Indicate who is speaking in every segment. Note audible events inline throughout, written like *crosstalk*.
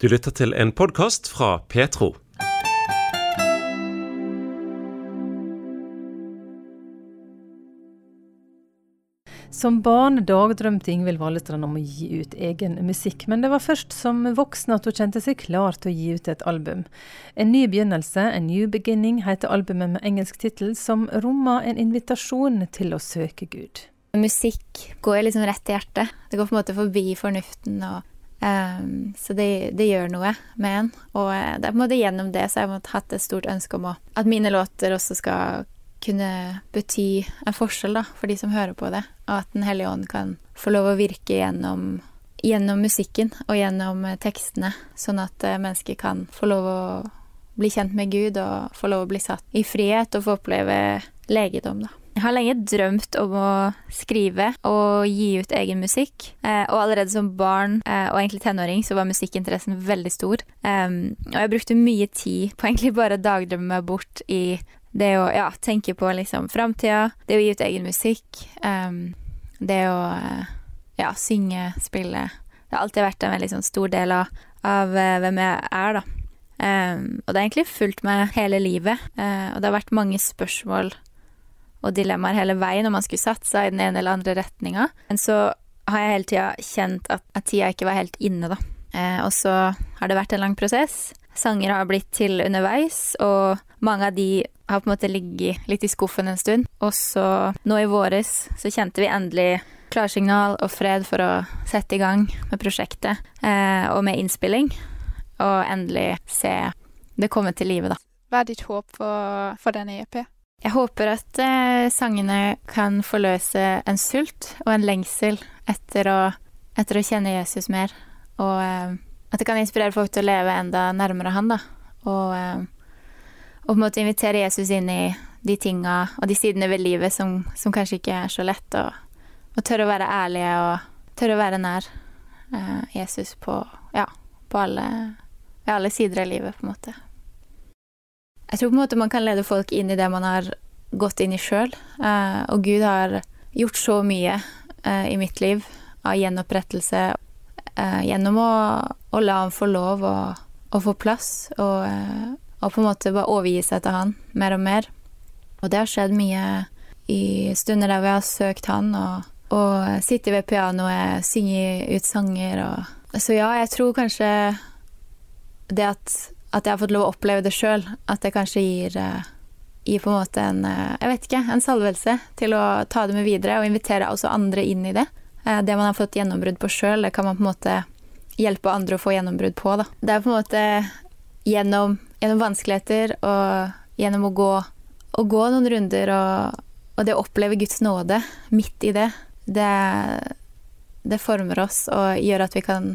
Speaker 1: Du lytter til en podkast fra Petro.
Speaker 2: Som barn dagdrømte Ingvild Valestrand om å gi ut egen musikk, men det var først som voksen at hun kjente seg klar til å gi ut et album. En ny begynnelse, A New Beginning, heter albumet med engelsk tittel, som rommer en invitasjon til å søke Gud.
Speaker 3: Musikk går liksom rett til hjertet. Det går på en måte forbi fornuften. Og, um, så det, det, gjør noe med en. Og eh, det er på en måte gjennom det så har jeg hatt et stort ønske om å, at mine låter også skal kunne bety en forskjell da, for de som hører på det. Og at Den hellige ånd kan få lov å virke gjennom, gjennom musikken og gjennom eh, tekstene, sånn at eh, mennesker kan få lov å bli kjent med Gud og få lov å bli satt i frihet og få oppleve legedom, da. Jeg har lenge drømt om å skrive og gi ut egen musikk. Eh, og allerede som barn og egentlig tenåring så var musikkinteressen veldig stor. og jeg brukte mye tid på *laughs* egentlig bare å dagdrømme meg bort i det å ja, tenke på liksom framtida, det å gi ut egen musikk, det å ja, synge, spille Det har alltid vært en veldig sånn stor del av, av hvem jeg er, da. Og det har egentlig fulgt meg hele livet, og det har vært mange spørsmål og dilemmaer hele veien om man skulle satsa i den ene eller andre retninga. Men så har jeg hele tida kjent at, at tida ikke var helt inne, da. Eh, og så har det vært en lang prosess. Sanger har blitt til underveis, og mange av de har på en måte ligget litt i skuffen en stund. Og så nå i våres så kjente vi endelig klarsignal og fred for å sette i gang med prosjektet eh, og med innspilling. Og endelig se det komme til live, da.
Speaker 4: Hva er ditt håp for, for denne EP?
Speaker 3: Jeg håper at eh, sangene kan forløse en sult og en lengsel etter å, etter å kjenne Jesus mer. Og eh, at det kan inspirere folk til å leve enda nærmere han, da. Og eh, og på en måte invitere Jesus inn i de tinga og de sidene ved livet som, som kanskje ikke er så lett, og, og, tørre å være ærlige og tørre å være nær eh, Jesus på, ja, på alle, alle sider av livet, på en måte. Jeg tror på en måte man kan lede folk inn i det man har gått inn i sjøl, eh, og Gud har gjort så mye eh, i mitt liv av gjenopprettelse eh, gjennom å, å, la ham få lov å, å få plass og og på en måte bare overgi seg til han mer og mer. Og det har skjedd mye i stunder der vi har søkt han, og, og sitte ved pianoet, synge ut sanger og Så ja, jeg tror kanskje det at, at jeg har fått lov å oppleve det sjøl, at det kanskje gir, uh, gir på en måte en uh, Jeg vet ikke, en salvelse til å ta det med videre og invitere også andre inn i det. Uh, det man har fått gjennombrudd på sjøl, det kan man på en måte hjelpe andre å få gjennombrudd på, da. Det er på en måte gjennom gjennom vanskeligheter og gjennom å gå, å gå noen runder og, og, det å oppleve Guds nåde midt i det, det, det former oss og gjør at vi kan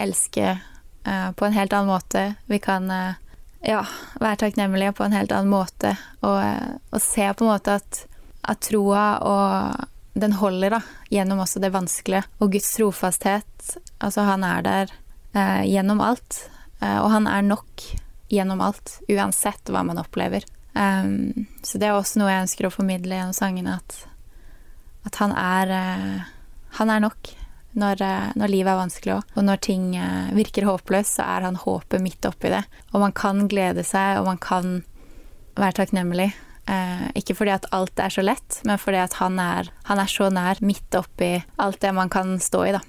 Speaker 3: elske på en helt annen måte. Vi kan uh, ja, være takknemlige på en helt annen måte og, uh, og se på en måte at, at troa og den holder da, gjennom også det vanskelige. Og Guds trofasthet, altså han er der gjennom alt. og han er nok gjennom alt, uansett hva man opplever. Um, så det er også noe jeg ønsker å formidle gjennom sangene, at, at han er eh, Han er nok når, uh, når, livet er vanskelig òg. Og når ting uh, virker håpløst, så er han håpet midt oppi det. Og man kan glede seg, og man kan være takknemlig. ikke fordi at alt er så lett, men fordi at han er, han er så nær midt oppi alt det man kan stå i, da.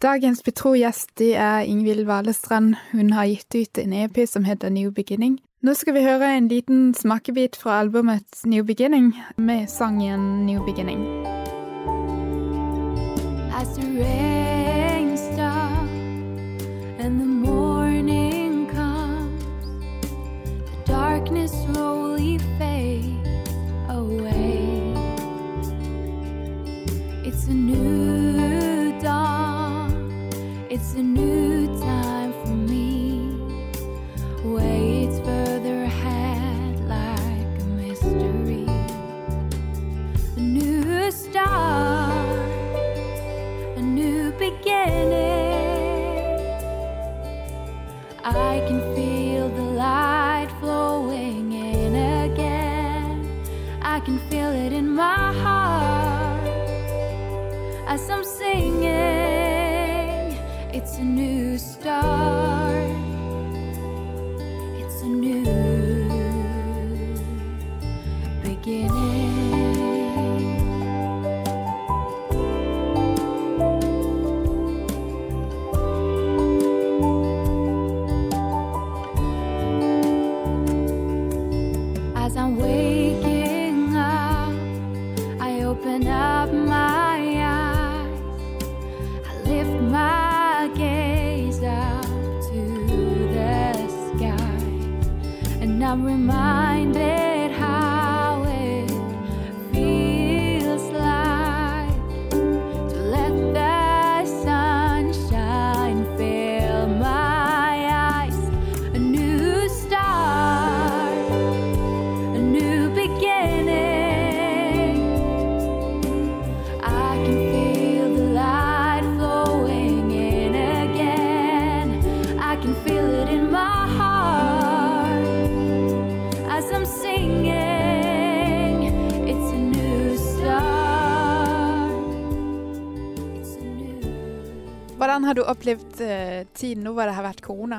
Speaker 4: Dagens Petro-gjest er Ingvild Valestrand. Hun har gitt ut en EP som heter New Beginning. Nå skal vi høre en liten smakebit fra albumet New Beginning med sangen New Beginning. I
Speaker 5: surrender. Beginning. I can feel the light flowing in again. I can feel it in my heart as I'm singing. It's a new start.
Speaker 4: Hvordan har du opplevd eh, tiden nå hvor det har vært korona?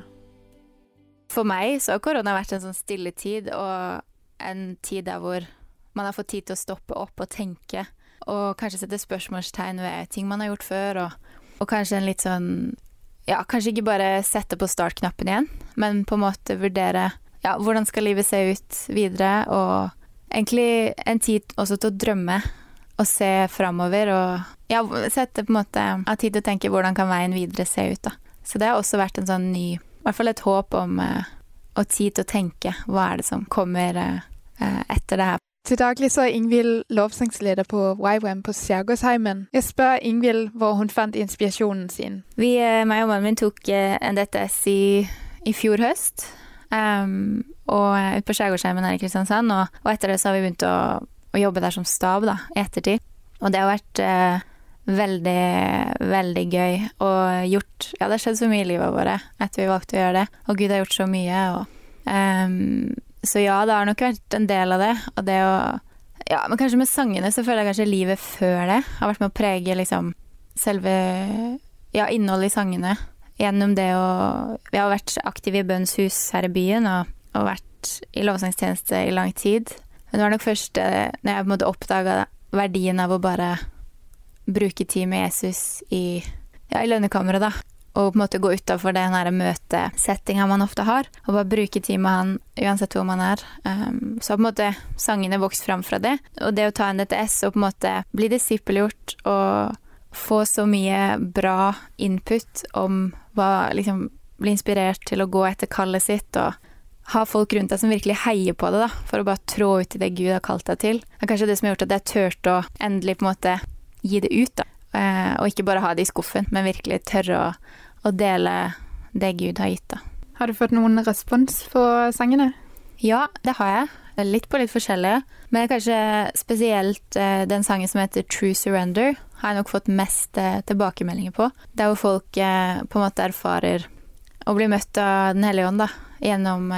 Speaker 3: For meg så har korona vært en sånn stille tid, og en tid der hvor man har fått tid til å stoppe opp og tenke, og kanskje sette spørsmålstegn ved ting man har gjort før, og, og kanskje en litt sånn Ja, kanskje ikke bare sette på startknappen igjen, men på en måte vurdere ja, hvordan skal livet se ut videre, og egentlig en tid også til å drømme og se framover, og ja, sette på en måte av tid til å tenke hvordan kan veien videre se ut, da. Så det har også vært en sånn ny i hvert fall et håp om eh, og tid til å tenke hva er det som kommer eh, eh, etter det her.
Speaker 4: Til daglig så er Ingvild lovsangsleder på YWAM på Skjærgårdsheimen. Jeg spør Ingvild hvor hun fant inspirasjonen sin.
Speaker 3: Vi, meg og mannen min tok en DTS i, i fjor høst. Um, og ute på Skjærgårdsheimen her i Kristiansand. Og, og etter det så har vi begynt å, å jobbe der som stab da, i ettertid. Og det har vært eh, veldig, veldig gøy og gjort Ja, det har skjedd så mye i livet vårt etter vi valgte å gjøre det. Og Gud har gjort så mye. Og, um, så ja, det har nok vært en del av det. Og det å Ja, men kanskje med sangene så føler jeg kanskje livet før det har vært med å prege liksom selve Ja, innholdet i sangene. Gjennom det å Vi har vært aktive i Bønns hus her i byen og, og vært i lovsangstjeneste i lang tid. Men det var nok først eh, når jeg på en måte oppdaga verdien av å bare bruke tid med Jesus i, ja, i lønnekammeret, da. Og på en måte gå utafor den møtesettinga man ofte har, og bare bruke tid med han uansett hvor man er. Um, så på en måte sangene vokst fram fra det. Og det å ta en DTS og på en måte bli disippelgjort og få så mye bra input om hva liksom Bli inspirert til å gå etter kallet sitt og ha folk rundt deg som virkelig heier på det, da, for å bare trå ut i det Gud har kalt deg til. Det er kanskje det som har gjort at jeg turte å endelig på en måte gi det ut, da. Eh, og ikke bare ha det i skuffen, men virkelig tørre å, å dele det Gud har gitt, da.
Speaker 4: Har du fått noen respons på sangene?
Speaker 3: Ja, det har jeg. Litt på litt forskjellige. Men kanskje spesielt eh, den sangen som heter True Surrender, har jeg nok fått mest eh, tilbakemeldinger på. Det er hvor folk på en måte erfarer å bli møtt av Den hellige ånd, da. Gjennom,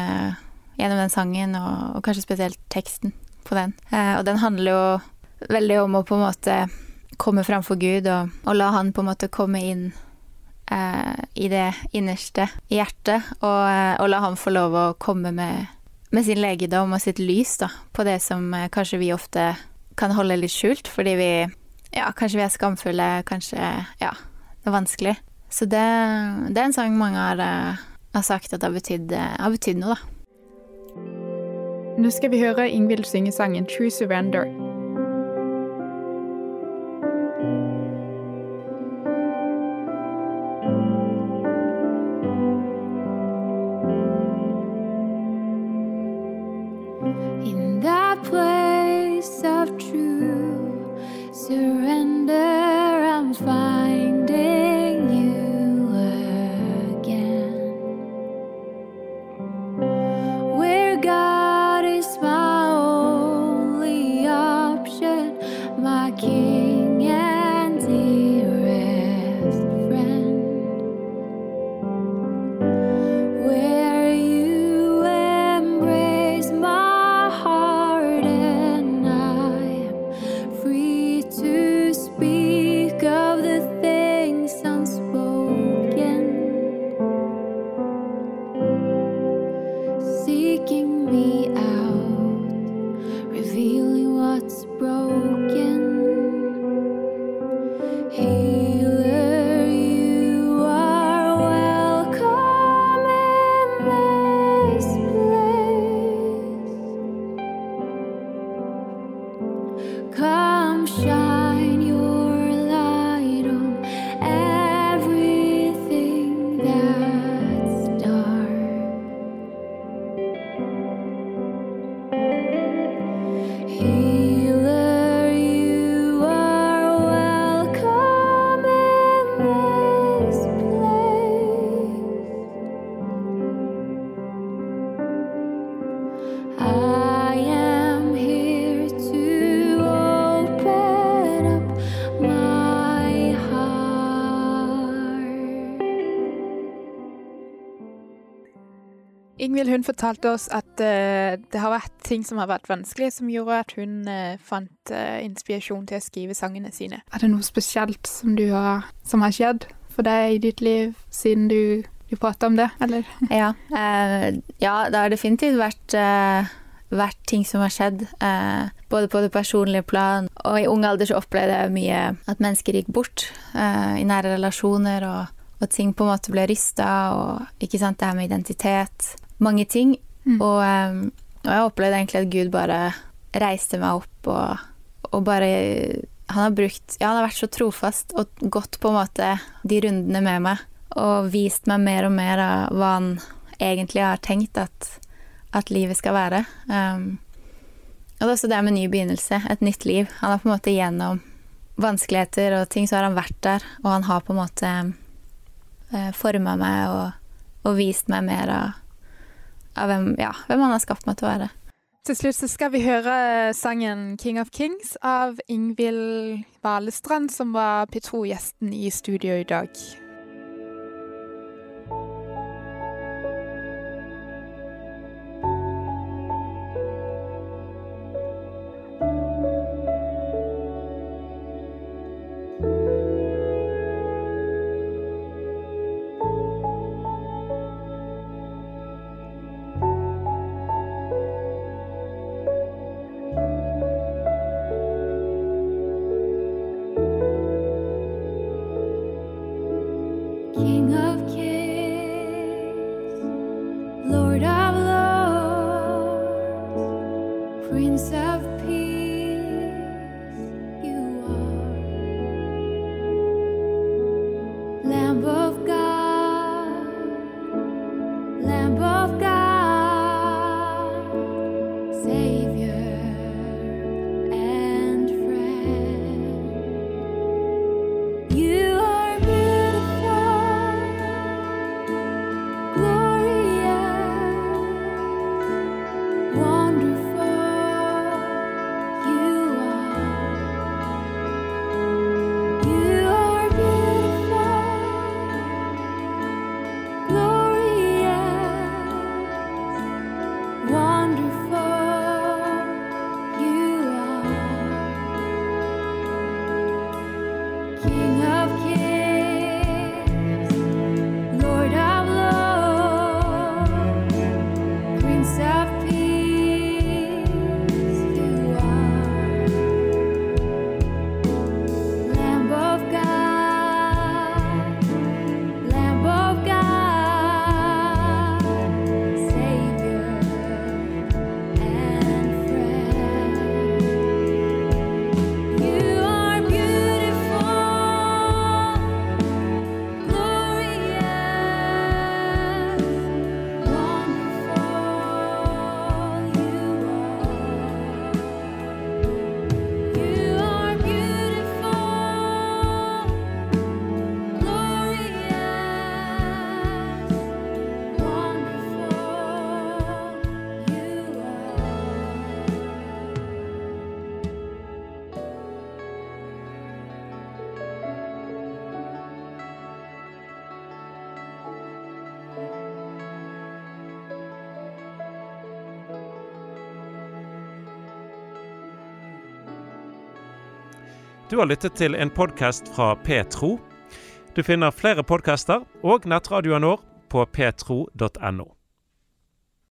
Speaker 3: gjennom den sangen, og, og kanskje spesielt teksten på den. Eh, og den handler jo veldig om å på en måte komme framfor Gud, og, og la han på en måte komme inn eh, i det innerste hjertet, og, eh, og la han få lov å komme med, med sin legedom og sitt lys da, på det som eh, kanskje vi ofte kan holde litt skjult, fordi vi ja, kanskje vi er skamfulle, kanskje ja, det er vanskelig. Så det, det er en sang mange har, eh, har sagt at har betydd, har betydd noe, da.
Speaker 4: Nå skal vi høre Ingvild synge sangen True Surrender.
Speaker 5: Surrender, car
Speaker 4: Ingvild hun fortalte oss at uh, det har vært ting som har vært vanskelig, som gjorde at hun uh, fant uh, inspirasjon til å skrive sangene sine. Er det noe spesielt som, du har, som har skjedd for deg i ditt liv siden du, du prata om det, eller? *laughs*
Speaker 3: Ja, eh, ja, det har definitivt vært, vært ting som har skjedd. Eh, både på det personlige plan, og i ung alder så opplevde jeg mye at mennesker gikk bort i nære relasjoner, og, og ting på en måte ble rysta, og ikke sant, det her med identitet. Mange ting.
Speaker 4: Mm.
Speaker 3: Og, eh, og jeg opplevde egentlig at Gud bare reiste meg opp og, og bare han har brukt Ja, han har vært så trofast og gått på en måte de rundene med meg og vist meg mer og mer av hva han egentlig har tenkt at, at livet skal være. Um, og det er også det med ny begynnelse, et nytt liv. Han har på en måte gjennom vanskeligheter og ting, så har han vært der, og han har på en måte uh, forma meg og, og vist meg mer av, av hvem, ja, hvem han har skapt meg til å være.
Speaker 4: Til slutt så skal vi høre sangen 'King of Kings' av Ingvild Valestrand, som var P2-gjesten i studio i dag.
Speaker 5: King of
Speaker 1: Du har lyttet til en podkast fra Petro. Du finner flere podkaster og nettradioen vår på petro.no.